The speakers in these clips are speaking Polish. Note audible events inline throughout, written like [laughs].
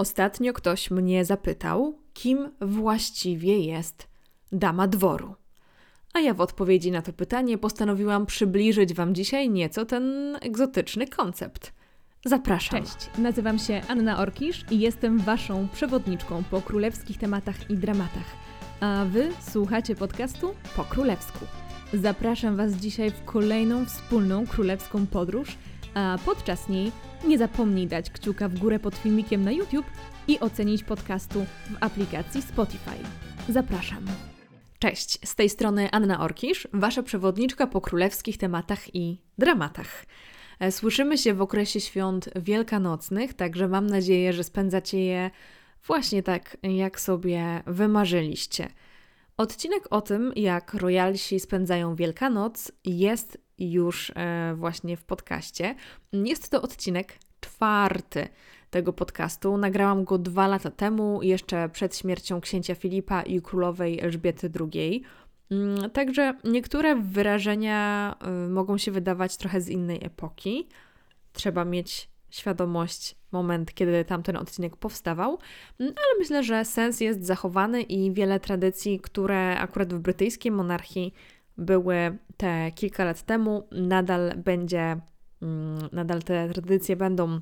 Ostatnio ktoś mnie zapytał, kim właściwie jest dama dworu. A ja w odpowiedzi na to pytanie postanowiłam przybliżyć Wam dzisiaj nieco ten egzotyczny koncept. Zapraszam. Cześć, nazywam się Anna Orkisz i jestem Waszą przewodniczką po królewskich tematach i dramatach. A Wy słuchacie podcastu po królewsku. Zapraszam Was dzisiaj w kolejną wspólną królewską podróż, a podczas niej nie zapomnij dać kciuka w górę pod filmikiem na YouTube i ocenić podcastu w aplikacji Spotify. Zapraszam. Cześć, z tej strony Anna Orkisz, Wasza przewodniczka po królewskich tematach i dramatach. E, słyszymy się w okresie świąt wielkanocnych, także mam nadzieję, że spędzacie je właśnie tak, jak sobie wymarzyliście. Odcinek o tym, jak royalsi spędzają Wielkanoc, jest już e, właśnie w podcaście. Jest to odcinek czwarty tego podcastu. Nagrałam go dwa lata temu, jeszcze przed śmiercią księcia Filipa i królowej Elżbiety II. Mm, także niektóre wyrażenia y, mogą się wydawać trochę z innej epoki. Trzeba mieć świadomość moment, kiedy tamten odcinek powstawał, mm, ale myślę, że sens jest zachowany i wiele tradycji, które akurat w brytyjskiej monarchii były te kilka lat temu, nadal będzie, mm, nadal te tradycje będą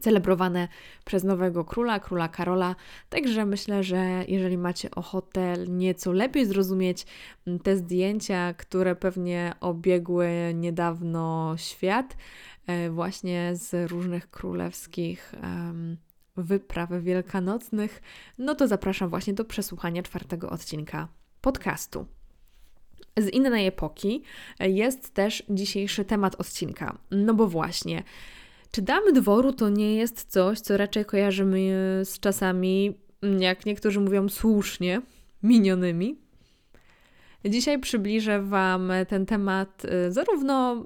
celebrowane przez nowego króla, króla Karola. Także myślę, że jeżeli macie ochotę nieco lepiej zrozumieć mm, te zdjęcia, które pewnie obiegły niedawno świat, e, właśnie z różnych królewskich wypraw wielkanocnych, no to zapraszam właśnie do przesłuchania czwartego odcinka podcastu. Z innej epoki jest też dzisiejszy temat odcinka. No bo właśnie, czy damy dworu to nie jest coś, co raczej kojarzymy z czasami, jak niektórzy mówią słusznie, minionymi? Dzisiaj przybliżę Wam ten temat y, zarówno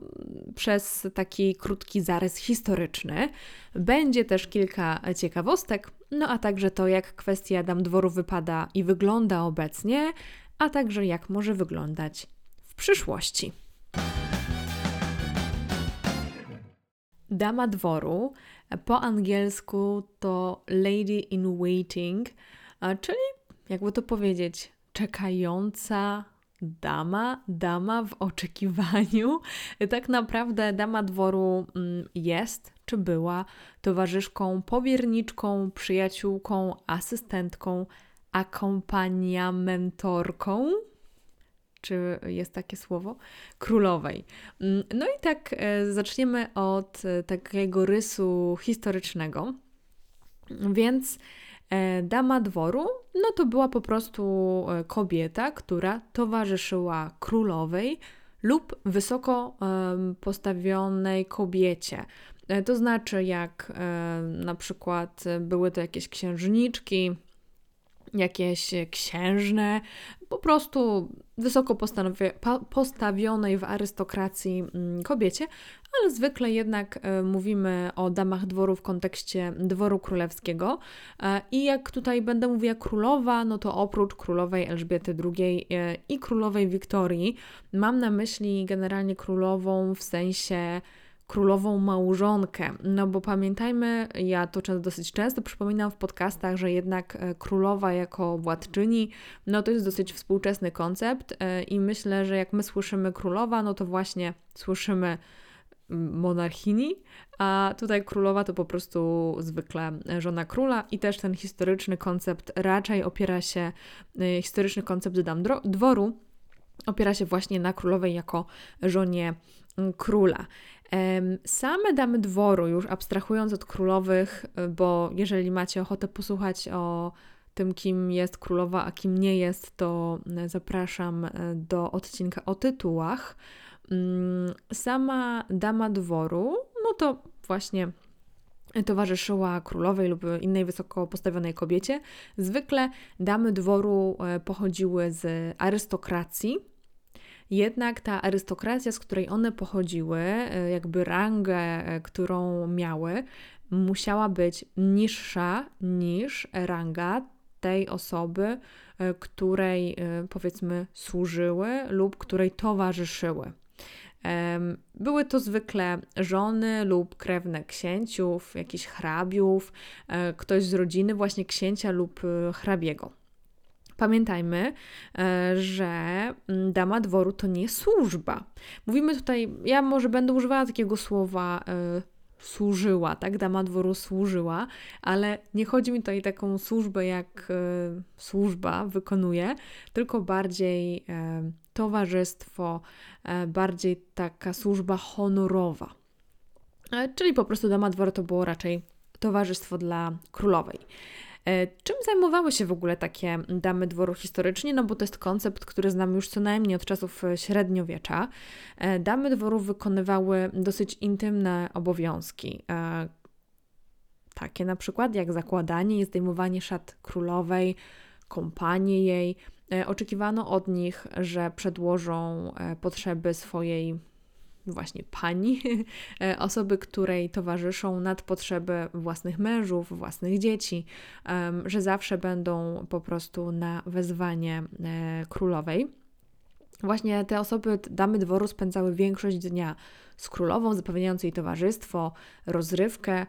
przez taki krótki zarys historyczny, będzie też kilka ciekawostek, no a także to, jak kwestia dam dworu wypada i wygląda obecnie, a także jak może wyglądać w przyszłości. Dama dworu po angielsku to lady in waiting, czyli jakby to powiedzieć, czekająca dama, dama w oczekiwaniu. [laughs] Tak naprawdę dama dworu mm, jest czy była towarzyszką, powierniczką, przyjaciółką, asystentką, akompaniamentorką czy jest takie słowo, królowej. Mm, no i tak e, zaczniemy od e, takiego rysu historycznego. Więc e, dama dworu, no to była po prostu kobieta, która towarzyszyła królowej lub wysoko postawionej kobiecie. To znaczy, jak na przykład były to jakieś księżniczki, jakieś księżne, po prostu wysoko postawionej w arystokracji mm, kobiecie, ale zwykle jednak e, mówimy o damach dworu w kontekście dworu królewskiego. E, I jak tutaj będę mówiła królowa, no to oprócz królowej Elżbiety II e, i królowej Wiktorii, mam na myśli generalnie królową w sensie królową małżonkę. No bo pamiętajmy, ja to dosyć często przypominam w podcastach, że jednak e, królowa jako władczyni, no to jest dosyć współczesny koncept e, i myślę, że jak my słyszymy królowa, no to właśnie słyszymy monarchini, a tutaj królowa to po prostu zwykle żona króla i też ten historyczny koncept raczej opiera się, e, historyczny koncept dam dworu opiera się właśnie na królowej jako żonie króla. Same damy dworu, już abstrahując od królowych, bo jeżeli macie ochotę posłuchać o tym, kim jest królowa, a kim nie jest, to zapraszam e, do odcinka o tytułach. Mm, sama dama dworu, no to właśnie towarzyszyła królowej lub innej wysoko postawionej kobiecie. Zwykle damy dworu pochodziły z arystokracji, jednak ta arystokracja, z której one pochodziły, e, jakby rangę, e, którą miały, musiała być niższa niż ranga tej osoby, e, której powiedzmy służyły lub której towarzyszyły. Były to zwykle żony lub krewne księciów, jakichś hrabiów, ktoś z rodziny właśnie księcia lub hrabiego. Pamiętajmy, e, że mm, dama dworu to nie służba. Mówimy tutaj, ja może będę używała takiego słowa służyła, tak? Dama dworu służyła, ale nie chodzi mi tutaj taką służbę, jak służba wykonuje, tylko bardziej towarzystwo, e, bardziej taka służba honorowa. E, czyli po prostu dama dworu to było raczej towarzystwo dla królowej. E, czym zajmowały się w ogóle takie damy dworu historycznie? No bo to jest koncept, który znamy już co najmniej od czasów średniowiecza. Damy dworu wykonywały dosyć intymne obowiązki. Takie na przykład jak zakładanie i zdejmowanie szat królowej, kąpanie jej, E, oczekiwano od nich, że przedłożą e, potrzeby swojej właśnie pani, [laughs] e, osoby, której towarzyszą nad potrzeby własnych mężów, własnych dzieci, że zawsze będą po prostu na wezwanie królowej. Właśnie te osoby, damy dworu, spędzały większość dnia z królową, zapewniając jej towarzystwo, rozrywkę,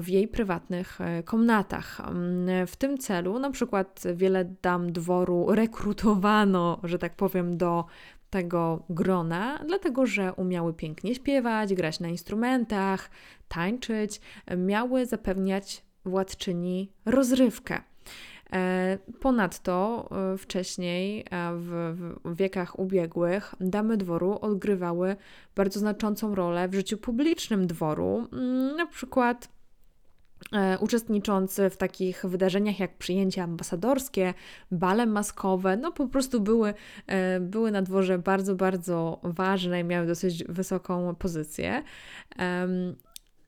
w jej prywatnych e, komnatach. Mm, w tym celu na przykład wiele dam dworu rekrutowano, że tak powiem, do tego grona, dlatego że umiały pięknie śpiewać, grać na instrumentach, tańczyć, miały zapewniać władczyni rozrywkę. E, ponadto e, wcześniej, w, wiekach ubiegłych, damy dworu odgrywały bardzo znaczącą rolę w życiu publicznym dworu, mm, na przykład E, uczestniczący w takich wydarzeniach jak przyjęcia ambasadorskie, bale maskowe, no po prostu były, e, były na dworze bardzo, bardzo ważne i miały dosyć wysoką pozycję.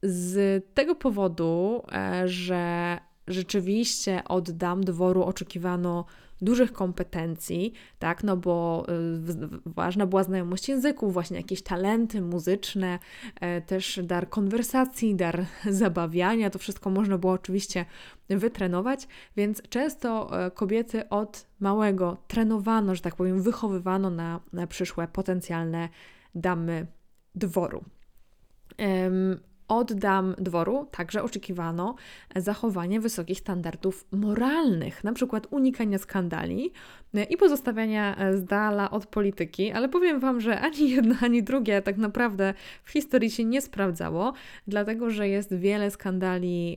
Z tego powodu, e, że rzeczywiście od dam dworu oczekiwano dużych kompetencji, tak, no bo y, ważna była znajomość języków, właśnie jakieś talenty muzyczne, e, też dar konwersacji, dar [laughs] zabawiania, to wszystko można było oczywiście wytrenować, więc często e, kobiety od małego trenowano, że tak powiem, wychowywano na, na przyszłe potencjalne damy dworu. Od dam dworu także oczekiwano zachowania wysokich standardów moralnych, na przykład unikania skandali e, i pozostawiania e, z dala od polityki, ale powiem Wam, że ani jedno, ani drugie tak naprawdę w historii się nie sprawdzało, dlatego że jest wiele skandali,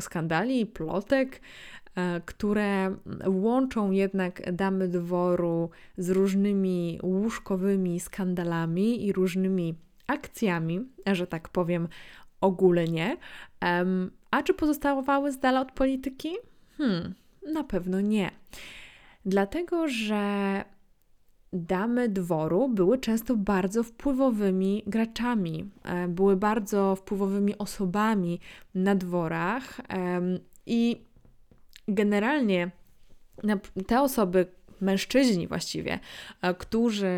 skandali, plotek, e, które łączą jednak damy dworu z różnymi łóżkowymi skandalami i różnymi akcjami, że tak powiem ogólnie. A czy pozostawały z dala od polityki? Hmm, na pewno nie. Dlatego, że damy dworu były często bardzo wpływowymi graczami, e, były bardzo wpływowymi osobami na dworach i generalnie te osoby, mężczyźni właściwie, e, którzy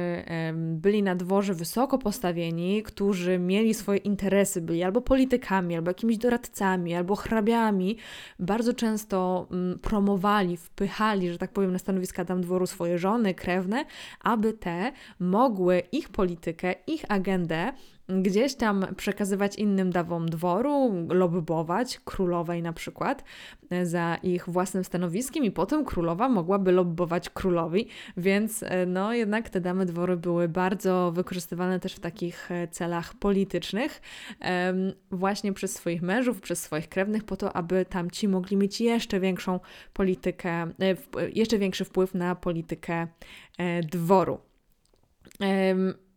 byli na dworze wysoko postawieni, którzy mieli swoje interesy, byli albo politykami, albo jakimiś doradcami, albo hrabiami, bardzo często mm, promowali, wpychali, że tak powiem, na stanowiska tam dworu swoje żony, krewne, aby te mogły ich politykę, ich agendę gdzieś tam przekazywać innym dawom dworu, lobbować, królowej na przykład, e, za ich własnym stanowiskiem i potem królowa mogłaby lobbować królowi, więc e, no jednak te damy dworu były bardzo wykorzystywane też w takich e, celach politycznych, właśnie przez swoich mężów, przez swoich krewnych, po to, aby tamci mogli mieć jeszcze większą politykę, jeszcze większy wpływ na politykę dworu.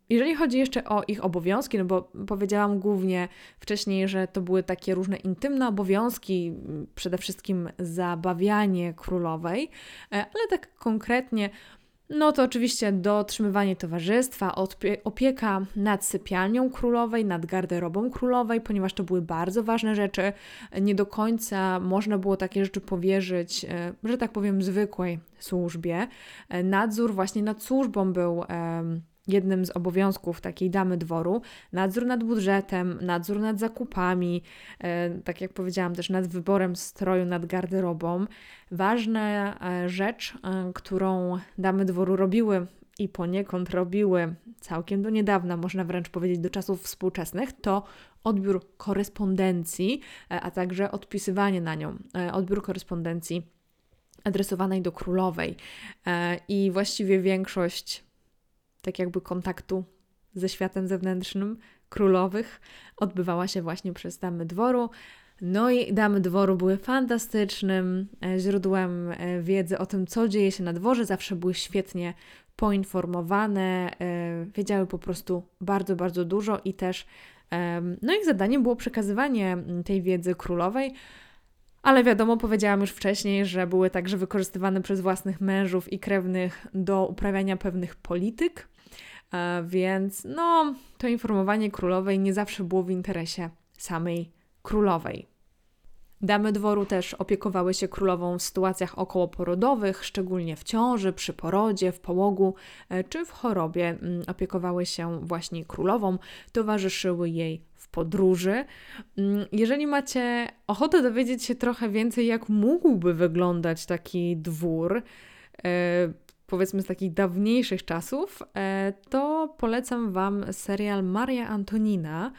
Jeżeli chodzi jeszcze o ich obowiązki, no bo powiedziałam głównie wcześniej, że to były takie różne intymne obowiązki, przede wszystkim zabawianie królowej, e, ale tak konkretnie, no to oczywiście dotrzymywanie towarzystwa, opieka nad sypialnią królowej, nad garderobą królowej, ponieważ to były bardzo ważne rzeczy. Nie do końca można było takie rzeczy powierzyć, e, że tak powiem, zwykłej służbie. E, nadzór właśnie nad służbą był jednym z obowiązków takiej damy dworu nadzór nad budżetem, nadzór nad zakupami, e, tak jak powiedziałam, też nad wyborem stroju, nad garderobą. Ważna e, rzecz, e, którą damy dworu robiły i poniekąd robiły całkiem do niedawna, można wręcz powiedzieć do czasów współczesnych, to odbiór korespondencji, a także odpisywanie na nią. Odbiór korespondencji adresowanej do królowej. I właściwie większość tak jakby kontaktu ze światem zewnętrznym królowych odbywała się właśnie przez damy dworu. No i damy dworu były fantastycznym źródłem wiedzy o tym, co dzieje się na dworze. Zawsze były świetnie poinformowane, wiedziały po prostu bardzo, bardzo dużo i też no ich zadaniem było przekazywanie tej wiedzy królowej, ale wiadomo, powiedziałam już wcześniej, że były także wykorzystywane przez własnych mężów i krewnych do uprawiania pewnych polityk, e, więc no, to informowanie królowej nie zawsze było w interesie samej królowej. Damy dworu też opiekowały się królową w sytuacjach okołoporodowych, szczególnie w ciąży, przy porodzie, w połogu e, czy w chorobie. Mm, opiekowały się właśnie królową, towarzyszyły jej w podróży. Mm, jeżeli macie ochotę dowiedzieć się trochę więcej, jak mógłby wyglądać taki dwór, e, powiedzmy z takich dawniejszych czasów, e, to polecam Wam serial Maria Antonina.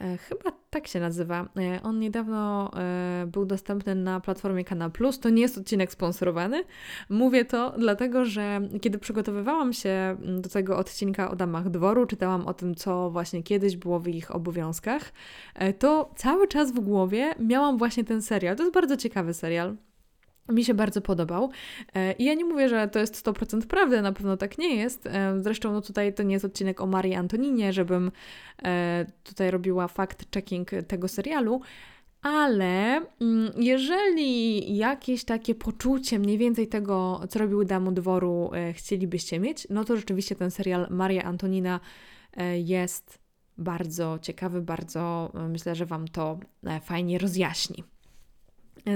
E, chyba tak się nazywa. E, on niedawno e, był dostępny na platformie Kanal Plus. To nie jest odcinek sponsorowany. Mówię to dlatego, że kiedy przygotowywałam się mm, do tego odcinka o damach dworu, czytałam o tym, co właśnie kiedyś było w ich obowiązkach, to cały czas w głowie miałam właśnie ten serial. To jest bardzo ciekawy serial mi się bardzo podobał. E, I ja nie mówię, że to jest 100% prawdy, na pewno tak nie jest. E, zresztą no tutaj to nie jest odcinek o Marii Antoninie, żebym e, tutaj robiła fact-checking tego serialu, ale mm, jeżeli jakieś takie poczucie mniej więcej tego, co robiły Damu Dworu, chcielibyście mieć, no to rzeczywiście ten serial Maria Antonina jest bardzo ciekawy, bardzo myślę, że Wam to fajnie rozjaśni.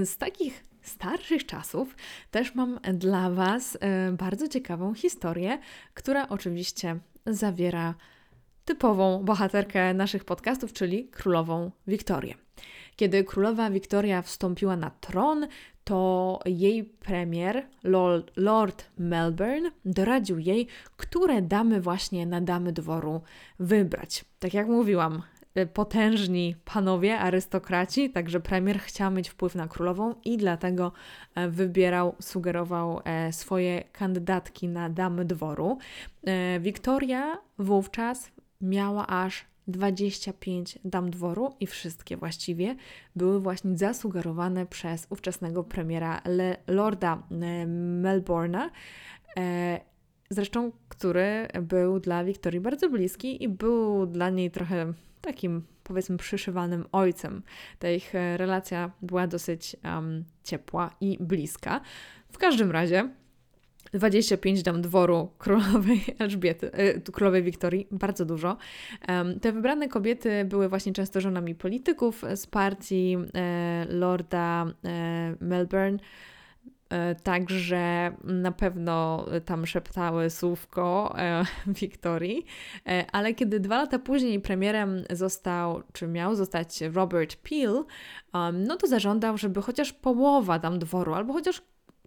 Z takich starszych czasów też mam dla Was e, bardzo ciekawą historię, która oczywiście zawiera typową bohaterkę naszych podcastów, czyli królową Wiktorię. Kiedy królowa Wiktoria wstąpiła na tron, to jej premier, Lord, Melbourne, doradził jej, które damy właśnie na damy dworu wybrać. Tak jak mówiłam, potężni panowie, arystokraci, także premier chciał mieć wpływ na królową i dlatego e, wybierał, sugerował e, swoje kandydatki na damy dworu. E, Wiktoria wówczas miała aż 25 dam dworu i wszystkie właściwie były właśnie zasugerowane przez ówczesnego premiera Le Lorda Melbourne'a, zresztą który był dla Wiktorii bardzo bliski i był dla niej trochę takim powiedzmy przyszywanym ojcem. Ta ich e, relacja była dosyć um, ciepła i bliska. W każdym razie 25 dam dworu królowej [laughs] Elżbiety, e, królowej Wiktorii, bardzo dużo. Te wybrane kobiety były właśnie często żonami polityków z partii e, Lorda Melbourne, także na pewno tam szeptały słówko e, [laughs] Wiktorii, e, ale kiedy dwa lata później premierem został, czy miał zostać Robert Peel, no to zażądał, żeby chociaż połowa dam dworu, albo chociaż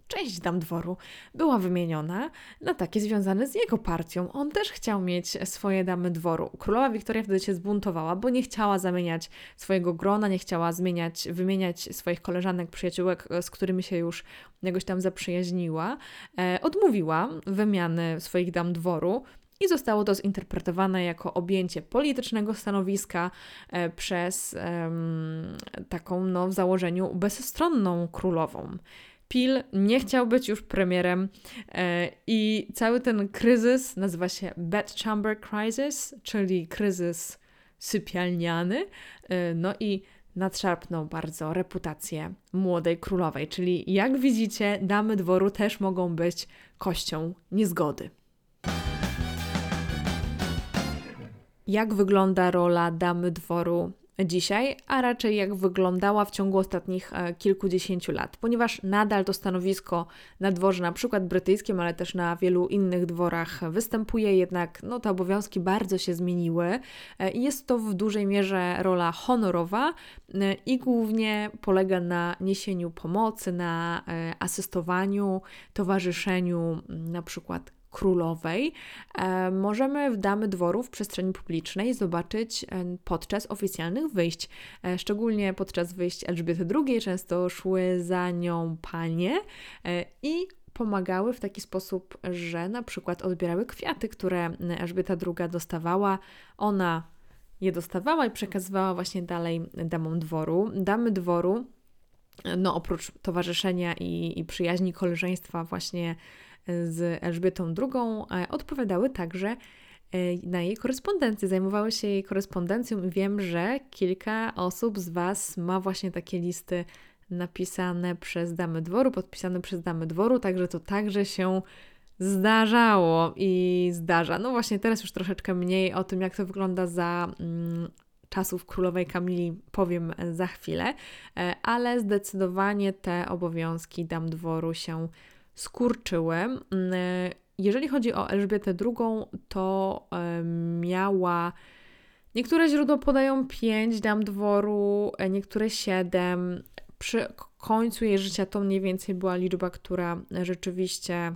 część dam dworu była wymieniona na takie związane z jego partią. On też chciał mieć swoje damy dworu. Królowa Wiktoria wtedy się zbuntowała, bo nie chciała zamieniać swojego grona, nie chciała zmieniać, wymieniać swoich koleżanek, przyjaciółek, z którymi się już jakoś tam zaprzyjaźniła. E, odmówiła wymiany swoich dam dworu. I zostało to zinterpretowane jako objęcie politycznego stanowiska e, przez taką, no, w założeniu bezstronną królową. Pil nie chciał być już premierem e, i cały ten kryzys nazywa się Bedchamber Crisis, czyli kryzys sypialniany. E, no i nadszarpnął bardzo reputację młodej królowej, czyli jak widzicie, damy dworu też mogą być kością niezgody. Jak wygląda rola damy dworu dzisiaj, a raczej jak wyglądała w ciągu ostatnich e, kilkudziesięciu lat, ponieważ nadal to stanowisko na dworze, na przykład brytyjskim, ale też na wielu innych dworach występuje, jednak no, te obowiązki bardzo się zmieniły e, i jest to w dużej mierze rola honorowa e, i głównie polega na niesieniu pomocy, na asystowaniu, towarzyszeniu na przykład królowej e, możemy w Damy Dworu w przestrzeni publicznej zobaczyć podczas oficjalnych wyjść. Szczególnie podczas wyjść Elżbiety II często szły za nią panie i pomagały w taki sposób, że na przykład odbierały kwiaty, które Elżbieta II dostawała. Ona je dostawała i przekazywała właśnie dalej damom dworu. Damy dworu, no oprócz towarzyszenia i, i przyjaźni koleżeństwa właśnie z Elżbietą II, odpowiadały także e, na jej korespondencję, zajmowały się jej korespondencją i wiem, że kilka osób z Was ma właśnie takie listy napisane przez damy dworu, podpisane przez damy dworu, także to także się zdarzało i zdarza. No właśnie teraz już troszeczkę mniej o tym, jak to wygląda za mm, czasów królowej Kamili powiem za chwilę, e, ale zdecydowanie te obowiązki dam dworu się skurczyły. Mm, e, jeżeli chodzi o Elżbietę II, to e, miała Niektóre źródła podają 5 dam dworu, niektóre 7. Przy końcu jej życia to mniej więcej była liczba, która rzeczywiście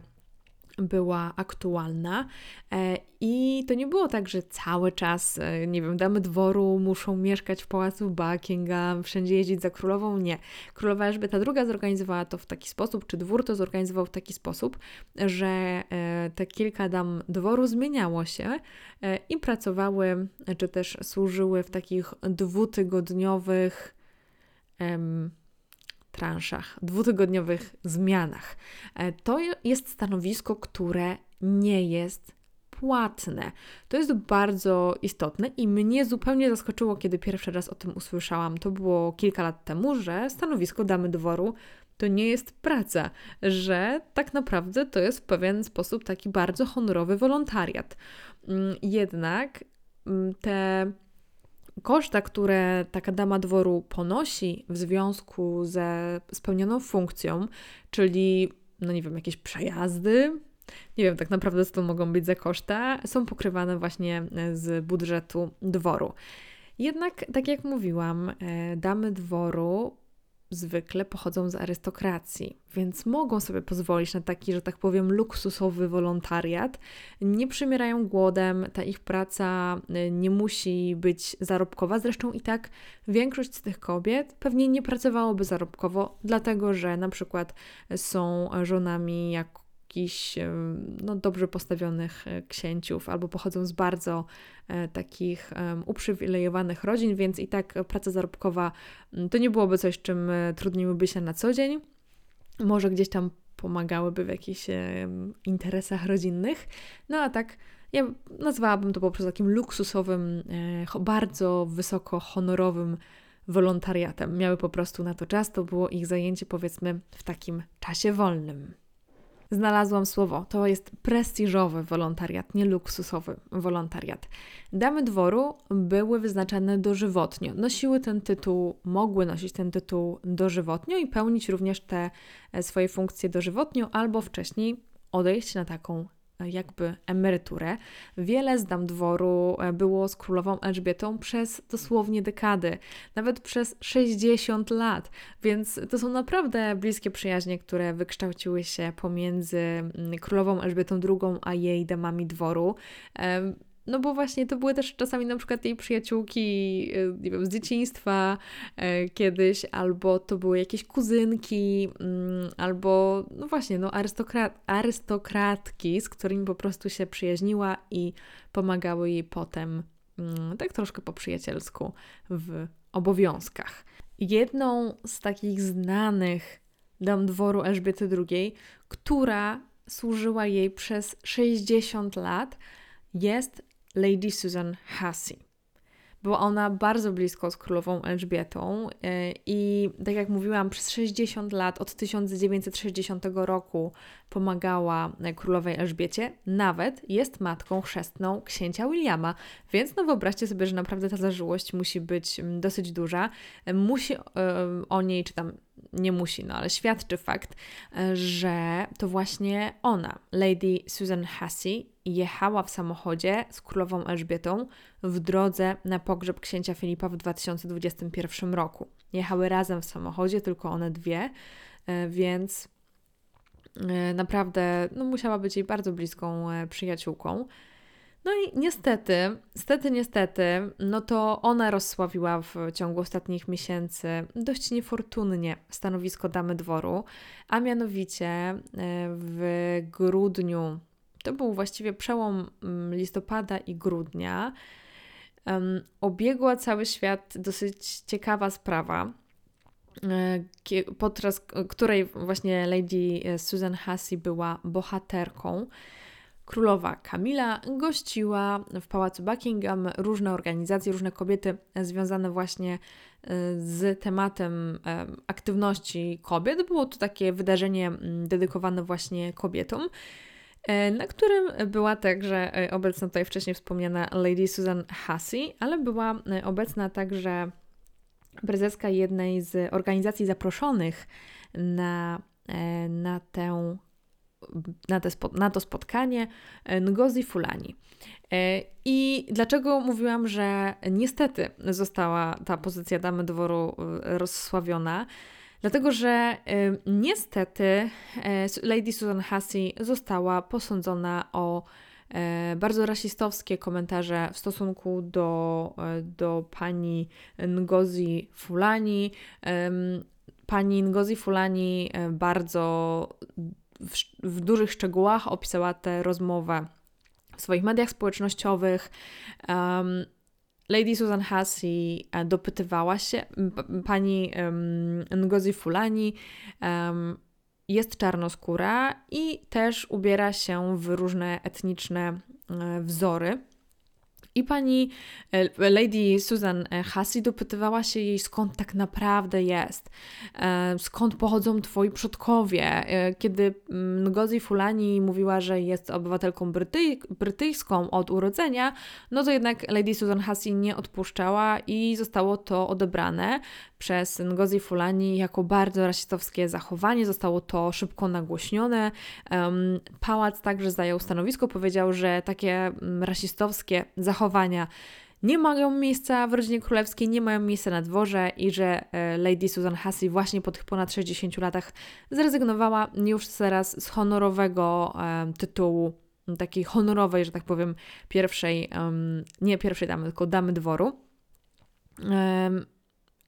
była aktualna. E, I to nie było tak, że cały czas, e, nie wiem, damy dworu muszą mieszkać w pałacu Buckingham, wszędzie jeździć za królową. Nie. Królowa Elżbieta II zorganizowała to w taki sposób, czy dwór to zorganizował w taki sposób, że e, te kilka dam dworu zmieniało się i pracowały, czy też służyły w takich dwutygodniowych transzach, dwutygodniowych zmianach. E, to jest stanowisko, które nie jest płatne. To jest bardzo istotne i mnie zupełnie zaskoczyło, kiedy pierwszy raz o tym usłyszałam. To było kilka lat temu, że stanowisko damy dworu to nie jest praca, że tak naprawdę to jest w pewien sposób taki bardzo honorowy wolontariat. Mm, jednak mm, te koszta, które taka dama dworu ponosi w związku ze spełnioną funkcją, czyli, no nie wiem, jakieś przejazdy, nie wiem tak naprawdę, co to mogą być za koszta, są pokrywane właśnie z budżetu dworu. Jednak, tak jak mówiłam, e, damy dworu zwykle pochodzą z arystokracji, więc mogą sobie pozwolić na taki, że tak powiem, luksusowy wolontariat. Nie przymierają głodem, ta ich praca y, nie musi być zarobkowa. Zresztą i tak większość z tych kobiet pewnie nie pracowałoby zarobkowo, dlatego że na przykład są żonami jak jakichś no, dobrze postawionych e, księciów albo pochodzą z bardzo e, takich uprzywilejowanych rodzin, więc i tak praca zarobkowa to nie byłoby coś, czym e, trudniłyby się na co dzień. Może gdzieś tam pomagałyby w jakichś interesach rodzinnych. No a tak ja nazwałabym to po prostu takim luksusowym, bardzo wysoko honorowym wolontariatem. Miały po prostu na to czas, to było ich zajęcie powiedzmy w takim czasie wolnym. Znalazłam słowo. To jest prestiżowy wolontariat, nie luksusowy wolontariat. Damy dworu były wyznaczane dożywotnio. Nosiły ten tytuł, mogły nosić ten tytuł dożywotnio i pełnić również te e, swoje funkcje dożywotnio albo wcześniej odejść na taką jakby emeryturę. Wiele z dam dworu e, było z królową Elżbietą przez dosłownie dekady, nawet przez 60 lat, więc to są naprawdę bliskie przyjaźnie, które wykształciły się pomiędzy mm, królową Elżbietą II a jej damami dworu. No bo właśnie to były też czasami na przykład jej przyjaciółki, e, nie wiem, z dzieciństwa e, kiedyś, albo to były jakieś kuzynki, mm, albo no właśnie, no arystokrat, arystokratki, z którymi po prostu się przyjaźniła i pomagały jej potem mm, tak troszkę po przyjacielsku w obowiązkach. Jedną z takich znanych dam dworu Elżbiety II, która służyła jej przez 60 lat, jest Lady Susan Hussey. Była ona bardzo blisko z królową Elżbietą e, i tak jak mówiłam, przez 60 lat, od 1960 roku pomagała królowej Elżbiecie, nawet jest matką chrzestną księcia Williama, więc no wyobraźcie sobie, że naprawdę ta zażyłość musi być mm, dosyć duża. Musi e, o niej, czy tam nie musi, no ale świadczy fakt, e, że to właśnie ona, Lady Susan Hussey, jechała w samochodzie z królową Elżbietą w drodze na pogrzeb księcia Filipa w 2021 roku. Jechały razem w samochodzie, tylko one dwie, e, więc naprawdę no, musiała być jej bardzo bliską przyjaciółką. No i niestety, niestety, niestety, no to ona rozsławiła w ciągu ostatnich miesięcy dość niefortunnie stanowisko damy dworu, a mianowicie e, w grudniu, to był właściwie przełom mm, listopada i grudnia, obiegła cały świat dosyć ciekawa sprawa, e, podczas której właśnie Lady Susan Hussey była bohaterką. Królowa Kamila gościła w pałacu Buckingham różne organizacje, różne kobiety związane właśnie e, z tematem e, aktywności kobiet. Było to takie wydarzenie dedykowane właśnie kobietom, e, na którym była także obecna tutaj wcześniej wspomniana Lady Susan Hussey, ale była obecna także prezeska jednej z organizacji zaproszonych na, na tę na, te, na to spotkanie e, Ngozi Fulani. E, I dlaczego mówiłam, że niestety została ta pozycja damy dworu e, rozsławiona? Dlatego, że niestety Lady Susan Hussey została posądzona o bardzo rasistowskie komentarze w stosunku do, do pani Ngozi Fulani. Pani Ngozi Fulani bardzo w, w dużych szczegółach opisała tę rozmowę w swoich mediach społecznościowych. Um, Lady Susan e, dopytywała się, pani um, Ngozi Fulani um, jest czarnoskóra i też ubiera się w różne etniczne e, wzory. I pani e, Lady Susan e, Hussey dopytywała się jej, skąd tak naprawdę jest, skąd pochodzą twoi przodkowie. Kiedy mm, Ngozi Fulani mówiła, że jest obywatelką brytyj brytyjską od urodzenia, no to jednak Lady Susan Hussey nie odpuszczała i zostało to odebrane przez Ngozi Fulani jako bardzo rasistowskie zachowanie. Zostało to szybko nagłośnione. Pałac także zajął stanowisko, powiedział, że takie mm, rasistowskie zachowania nie mają miejsca w rodzinie królewskiej, nie mają miejsca na dworze i że e, Lady Susan Hussey właśnie po tych ponad 60 latach zrezygnowała już teraz z honorowego tytułu, takiej honorowej, że tak powiem, pierwszej, nie pierwszej damy, tylko damy dworu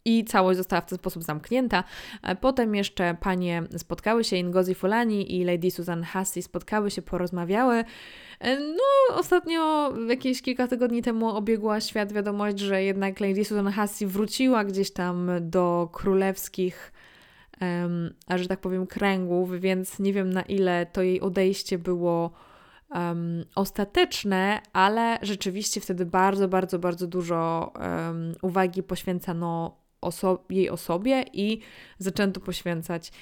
i całość została w ten sposób zamknięta. E, potem jeszcze panie spotkały się, Ngozi Fulani i Lady Susan Hussey spotkały się, porozmawiały. E, no, ostatnio, jakieś kilka tygodni temu obiegła świat wiadomość, że jednak Lady Susan Hussey wróciła gdzieś tam do królewskich um, a że tak powiem, kręgów, więc nie wiem na ile to jej odejście było um, ostateczne, ale rzeczywiście wtedy bardzo, bardzo, bardzo dużo um, uwagi poświęcano oso jej osobie i zaczęto poświęcać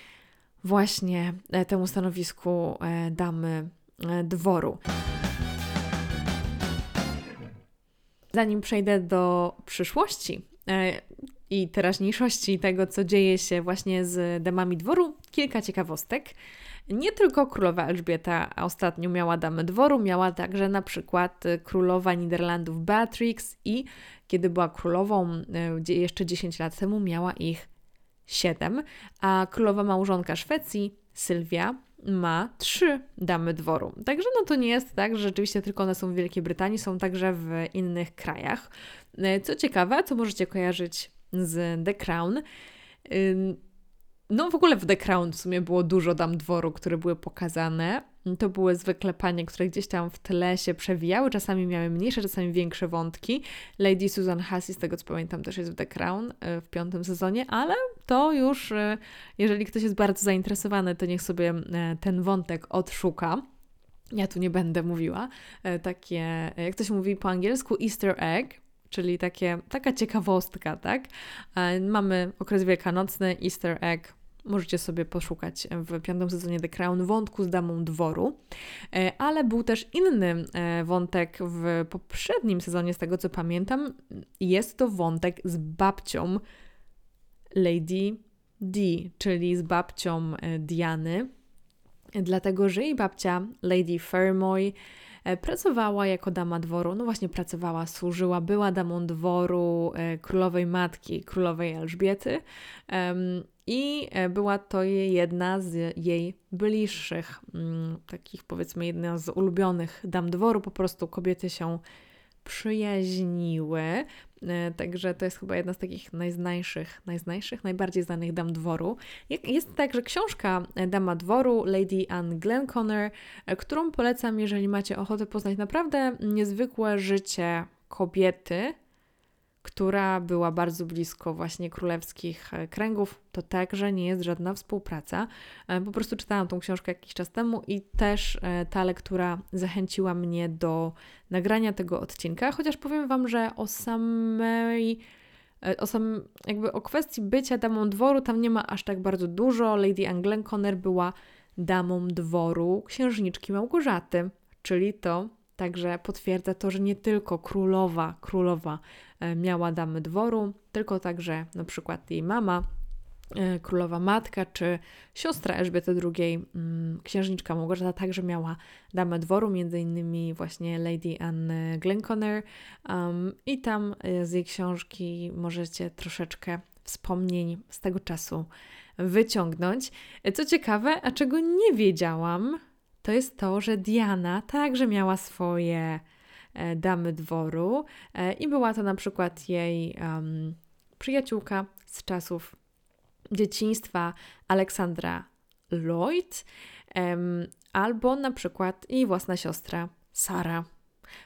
właśnie e, temu stanowisku e, damy e, dworu. Zanim przejdę do przyszłości i teraźniejszości tego, co dzieje się właśnie z damami dworu, kilka ciekawostek. Nie tylko królowa Elżbieta ostatnio miała damę dworu, miała także na przykład królowa Niderlandów Beatrix i kiedy była królową e, jeszcze 10 lat temu, miała ich 7, a królowa małżonka Szwecji, Sylwia, ma trzy damy dworu. Także no to nie jest tak, że rzeczywiście tylko one są w Wielkiej Brytanii, są także w innych krajach. E, co ciekawe, co możecie kojarzyć z The Crown, no w ogóle w The Crown w sumie było dużo dam dworu, które były pokazane. To były zwykle panie, które gdzieś tam w tle się przewijały, czasami miały mniejsze, czasami większe wątki. Lady Susan Hussey, z tego co pamiętam, też jest w The Crown e, w piątym sezonie, ale to już, e, jeżeli ktoś jest bardzo zainteresowany, to niech sobie e, ten wątek odszuka. Ja tu nie będę mówiła. Takie, jak to się mówi po angielsku, Easter egg, czyli takie, taka ciekawostka, tak? Mamy okres wielkanocny, Easter egg, Możecie sobie poszukać w piątym sezonie The Crown wątku z damą dworu, e, ale był też inny e, wątek w poprzednim sezonie, z tego co pamiętam. Jest to wątek z babcią Lady D, czyli z babcią e, Diany, dlatego że jej babcia Lady Fermoy pracowała jako dama dworu, no właśnie pracowała, służyła, była damą dworu królowej matki, królowej Elżbiety i e, była to jedna z jej bliższych, mm, takich powiedzmy jedna z ulubionych dam dworu. Po prostu kobiety się przyjaźniły. E, także to jest chyba jedna z takich najznańszych, najznańszych, najbardziej znanych dam dworu. Jest także książka Dama dworu Lady Anne Glenconner, którą polecam, jeżeli macie ochotę poznać naprawdę niezwykłe życie kobiety, która była bardzo blisko właśnie królewskich e, kręgów. To także nie jest żadna współpraca. E, po prostu czytałam tą książkę jakiś czas temu i też e, ta lektura zachęciła mnie do nagrania tego odcinka, chociaż powiem Wam, że o samej o sam, jakby o kwestii bycia damą dworu tam nie ma aż tak bardzo dużo. Lady Anne Conner była damą dworu księżniczki Małgorzaty, czyli to Także potwierdza to, że nie tylko królowa, królowa e, miała damy dworu, tylko także na przykład jej mama, e, królowa matka czy siostra Elżbiety II, mm, księżniczka Małgorzata także miała damę dworu, między innymi właśnie Lady Anne Glenconner um, i tam e, z jej książki możecie troszeczkę wspomnień z tego czasu wyciągnąć. Co ciekawe, a czego nie wiedziałam, to jest to, że Diana także miała swoje e, damy dworu e, i była to na przykład jej um, przyjaciółka z czasów dzieciństwa Aleksandra Lloyd, um, albo na przykład jej własna siostra Sara.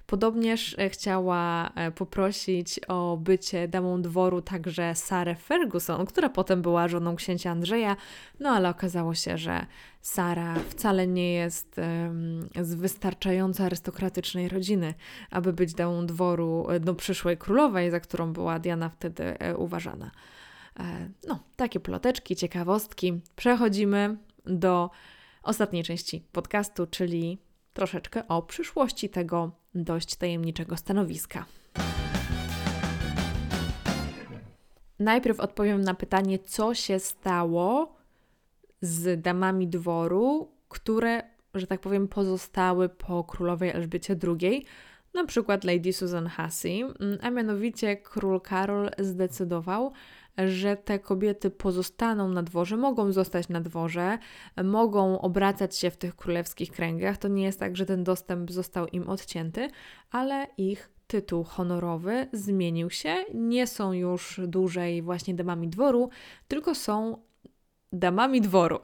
Podobnież e, chciała e, poprosić o bycie damą dworu także Sarę Ferguson, która potem była żoną księcia Andrzeja, no ale okazało się, że Sara wcale nie jest um, z wystarczająco arystokratycznej rodziny, aby być damą dworu no, przyszłej królowej, za którą była Diana wtedy uważana. No, takie ploteczki, ciekawostki. Przechodzimy do ostatniej części podcastu, czyli troszeczkę o przyszłości tego dość tajemniczego stanowiska. Najpierw odpowiem na pytanie, co się stało z damami dworu, które, że tak powiem, pozostały po królowej Elżbiecie II, na przykład Lady Susan Hussey, a mianowicie król Karol zdecydował, że te kobiety pozostaną na dworze, mogą zostać na dworze, mogą obracać się w tych królewskich kręgach. To nie jest tak, że ten dostęp został im odcięty, ale ich tytuł honorowy zmienił się. Nie są już dłużej właśnie damami dworu, tylko są damami dworu.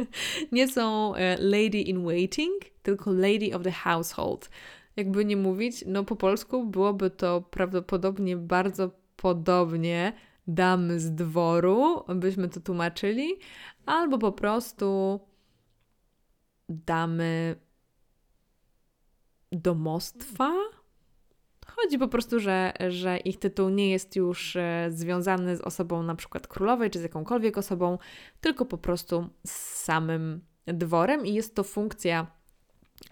[laughs] nie są e, lady in waiting, tylko lady of the household. Jakby nie mówić, no po polsku byłoby to prawdopodobnie bardzo podobnie damy z dworu, byśmy to tłumaczyli, albo po prostu damy domostwa. Chodzi po prostu, że, że ich tytuł nie jest już e, związany z osobą na przykład królowej czy z jakąkolwiek osobą, tylko po prostu z samym dworem i jest to funkcja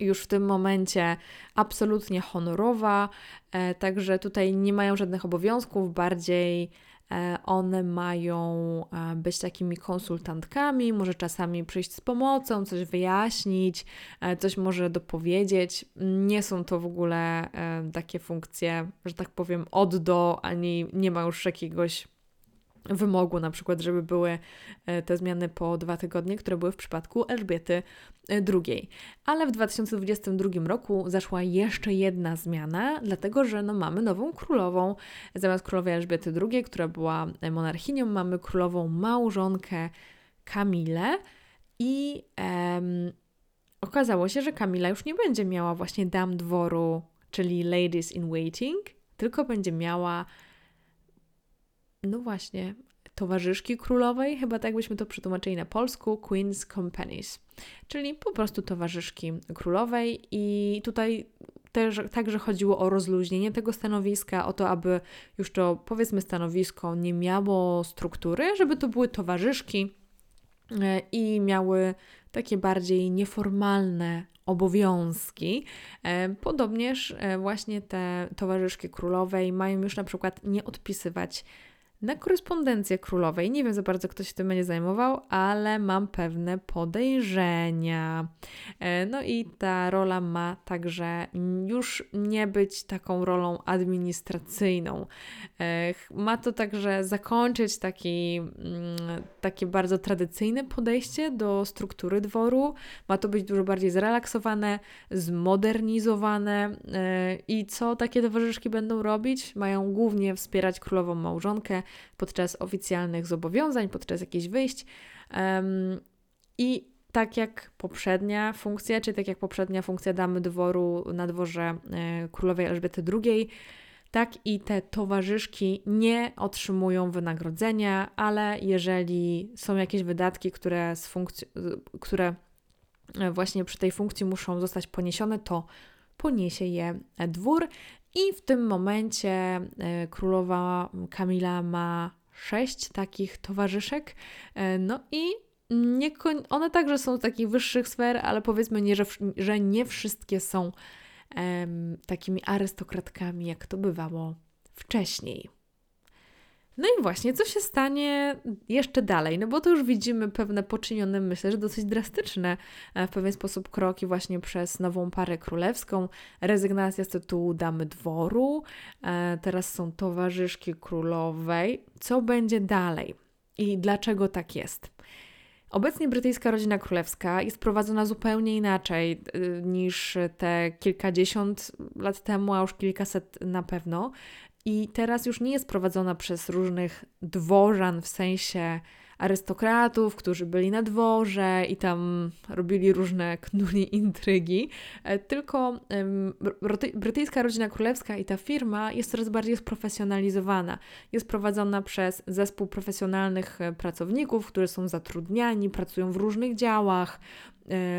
już w tym momencie absolutnie honorowa, e, także tutaj nie mają żadnych obowiązków, bardziej one mają e, być takimi konsultantkami, może czasami przyjść z pomocą, coś wyjaśnić, e, coś może dopowiedzieć. Nie są to w ogóle takie funkcje, że tak powiem, od do, ani nie ma już jakiegoś wymogu, na przykład, żeby były e, te zmiany po dwa tygodnie, które były w przypadku Elżbiety II. E, Ale w 2022 roku zaszła jeszcze jedna zmiana, dlatego że no, mamy nową królową. Zamiast królowej Elżbiety II, która była monarchinią, mamy królową małżonkę Kamilę i em, okazało się, że Kamila już nie będzie miała właśnie dam dworu, czyli ladies in waiting, tylko będzie miała no właśnie, towarzyszki królowej, chyba tak byśmy to przetłumaczyli na polsku, Queen's Companies, czyli po prostu towarzyszki królowej i tutaj też także chodziło o rozluźnienie tego stanowiska, o to, aby już to powiedzmy stanowisko nie miało struktury, żeby to były towarzyszki e, i miały takie bardziej nieformalne obowiązki. E, podobnież e, właśnie te towarzyszki królowej mają już na przykład nie odpisywać na korespondencję królowej. Nie wiem za bardzo, kto się tym będzie zajmował, ale mam pewne podejrzenia. E, no i ta rola ma także już nie być taką rolą administracyjną. E, ma to także zakończyć taki, mm, takie bardzo tradycyjne podejście do struktury dworu. Ma to być dużo bardziej zrelaksowane, zmodernizowane. E, I co takie towarzyszki będą robić? Mają głównie wspierać królową małżonkę podczas oficjalnych zobowiązań, podczas jakichś wyjść. Um, I tak jak poprzednia funkcja, czy tak jak poprzednia funkcja damy dworu na dworze e, królowej Elżbiety II, tak i te towarzyszki nie otrzymują wynagrodzenia, ale jeżeli są jakieś wydatki, które, z funkcji, które e, właśnie przy tej funkcji muszą zostać poniesione, to poniesie je dwór. I w tym momencie e, królowa Kamila ma sześć takich towarzyszek. E, no i nie, one także są z takich wyższych sfer, ale powiedzmy, nie, że, że nie wszystkie są takimi arystokratkami, jak to bywało wcześniej. No i właśnie, co się stanie jeszcze dalej? No bo to już widzimy pewne poczynione, myślę, że dosyć drastyczne e, w pewien sposób kroki właśnie przez nową parę królewską. Rezygnacja z tytułu damy dworu, e, teraz są towarzyszki królowej. Co będzie dalej? I dlaczego tak jest? Obecnie brytyjska rodzina królewska jest prowadzona zupełnie inaczej e, niż te kilkadziesiąt lat temu, a już kilkaset na pewno. I teraz już nie jest prowadzona przez różnych dworzan, w sensie arystokratów, którzy byli na dworze i tam robili różne knuli intrygi, e, tylko brytyjska rodzina królewska i ta firma jest coraz bardziej sprofesjonalizowana. Jest prowadzona przez zespół profesjonalnych e, pracowników, którzy są zatrudniani, pracują w różnych działach,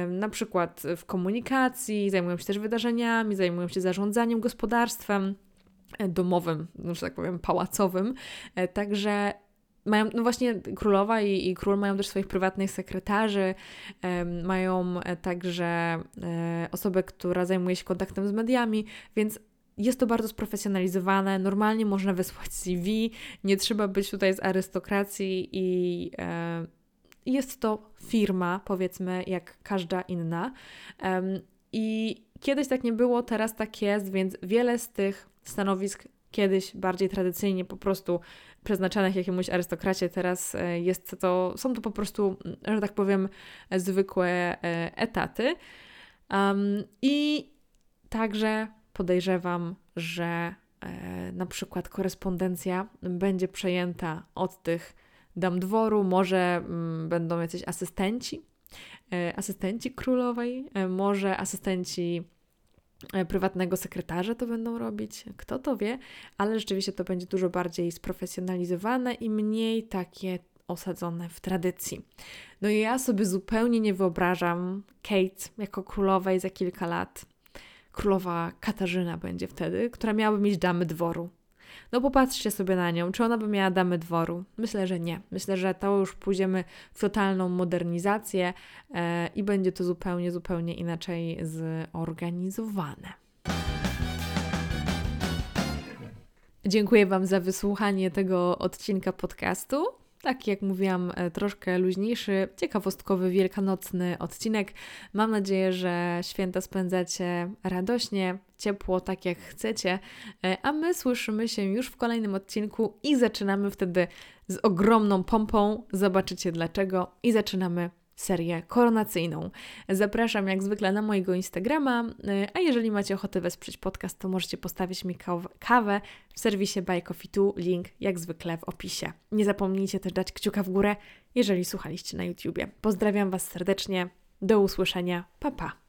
na przykład w komunikacji, zajmują się też wydarzeniami, zajmują się zarządzaniem gospodarstwem domowym, no, że tak powiem, pałacowym. E, także mają, no właśnie królowa i, i król mają też swoich prywatnych sekretarzy, mają e, także e, osobę, która zajmuje się kontaktem z mediami, więc jest to bardzo sprofesjonalizowane. Normalnie można wysłać CV, nie trzeba być tutaj z arystokracji i jest to firma, powiedzmy, jak każda inna. I kiedyś tak nie było, teraz tak jest, więc wiele z tych stanowisk kiedyś bardziej tradycyjnie po prostu przeznaczanych jakiemuś arystokracie, teraz e, jest to, są to po prostu, że tak powiem, zwykłe e, etaty. Um, I także podejrzewam, że e, na przykład korespondencja będzie przejęta od tych dam dworu, może mm, będą jacyś asystenci, asystenci królowej, może asystenci E, prywatnego sekretarza to będą robić, kto to wie, ale rzeczywiście to będzie dużo bardziej sprofesjonalizowane i mniej takie osadzone w tradycji. No i ja sobie zupełnie nie wyobrażam Kate jako królowej za kilka lat. Królowa Katarzyna będzie wtedy, która miałaby mieć damy dworu. No popatrzcie sobie na nią, czy ona by miała damy dworu? Myślę, że nie. Myślę, że to już pójdziemy w totalną modernizację e, i będzie to zupełnie, zupełnie inaczej zorganizowane. Dziękuję Wam za wysłuchanie tego odcinka podcastu tak jak mówiłam, e, troszkę luźniejszy, ciekawostkowy, wielkanocny odcinek. Mam nadzieję, że święta spędzacie radośnie, ciepło, tak jak chcecie, e, a my słyszymy się już w kolejnym odcinku i zaczynamy wtedy z ogromną pompą. Zobaczycie dlaczego i zaczynamy serię koronacyjną. Zapraszam jak zwykle na mojego Instagrama, y, a jeżeli macie ochotę wesprzeć podcast, to możecie postawić mi kawę w serwisie Buy Coffee 2, link jak zwykle w opisie. Nie zapomnijcie też dać kciuka w górę, jeżeli słuchaliście na YouTubie. Pozdrawiam Was serdecznie, do usłyszenia, pa pa!